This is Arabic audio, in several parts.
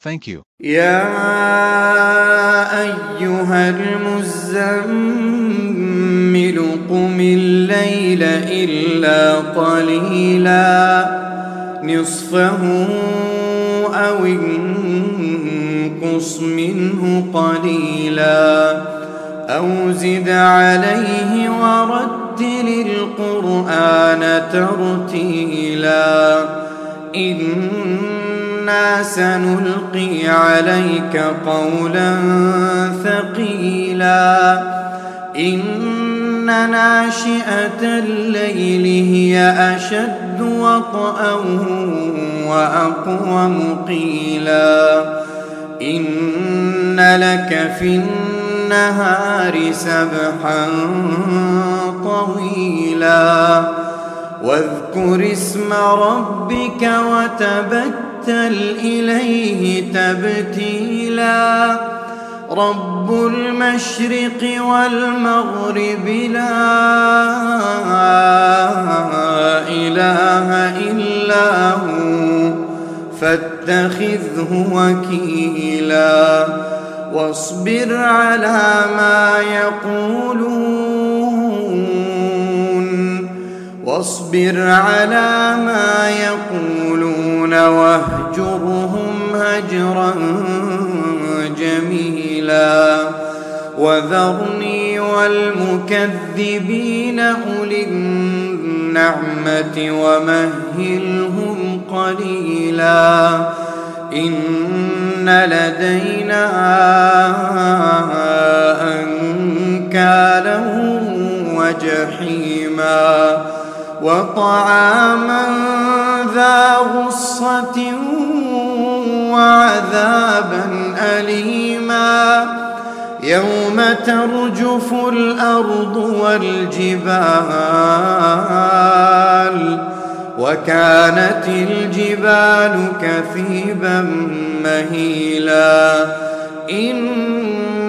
Thank you. يا أيها المزمل قم الليل إلا قليلا نصفه أو انقص منه قليلا أو زد عليه ورتل القرآن ترتيلا سنلقي عليك قولا ثقيلا. إن ناشئة الليل هي أشد وطئا وأقوم قيلا. إن لك في النهار سبحا طويلا. واذكر اسم ربك وتبتل إليه تبتيلا. رب المشرق والمغرب لا إله إلا هو فاتخذه وكيلا. واصبر على ما يقولون واصبر على ما يقولون. واهجرهم هجرا جميلا وذرني والمكذبين أولي النعمة ومهلهم قليلا إن لدينا أنكالا وجحيما وطعاما ذا غصة وعذابا أليما. يوم ترجف الأرض والجبال وكانت الجبال كثيبا مهيلا.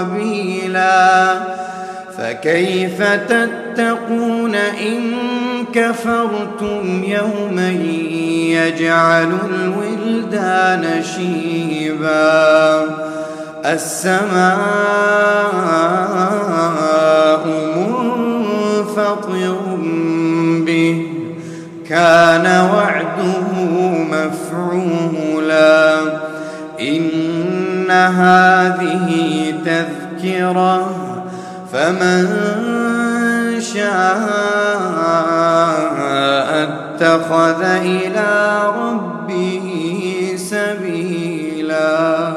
وبيلا فكيف تتقون إن كفرتم يوما يجعل الولدان شيبا السماء منفطر به كان وعده مفعولا إن هذه فمن شاء اتخذ إلى ربه سبيلا.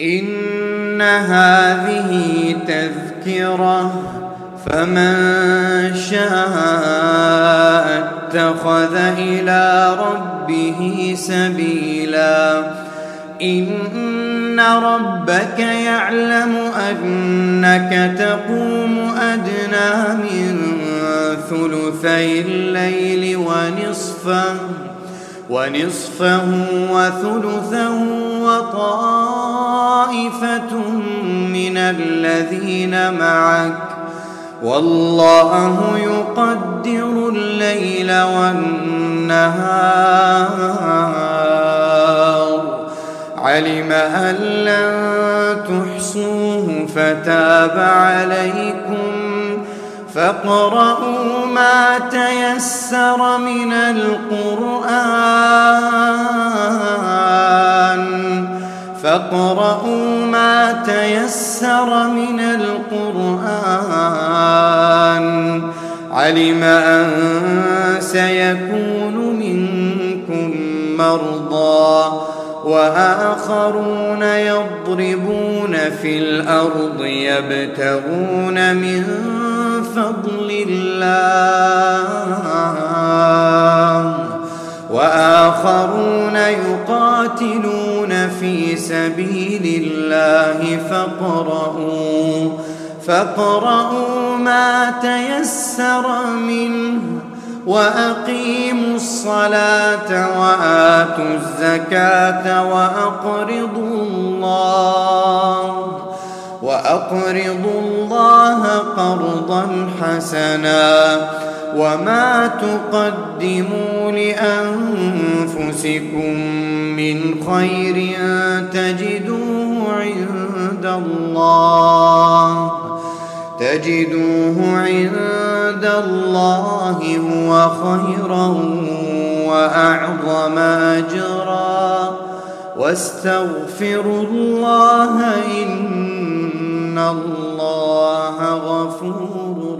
إن هذه تذكرة. فمن شاء اتخذ إلى ربه سبيلا. إن ربك يعلم أنك تقوم أدنى من ثلثي الليل ونصفه ونصفه وثلثه وطائفة من الذين معك. والله يقدر الليل والنهار. علم أن لن تحصوه فتاب عليكم فاقرؤوا ما تيسر من القرآن فاقرؤوا ما تيسر من القرآن علم أن سيكون منكم مرضى وآخرون يضربون في الأرض يبتغون من فضل الله وآخرون يقاتلون في سبيل الله فاقرؤوا فاقرؤوا ما تيسر منه وأقيموا الصلاة وآتوا الزكاة وأقرضوا الله وأقرضوا الله قرضا حسنا وما تقدموا لأنفسكم من خير تجدوه عند الله تجدوه عند الله هو خيرا وأعظم أجرا. واستغفروا الله إن الله غفور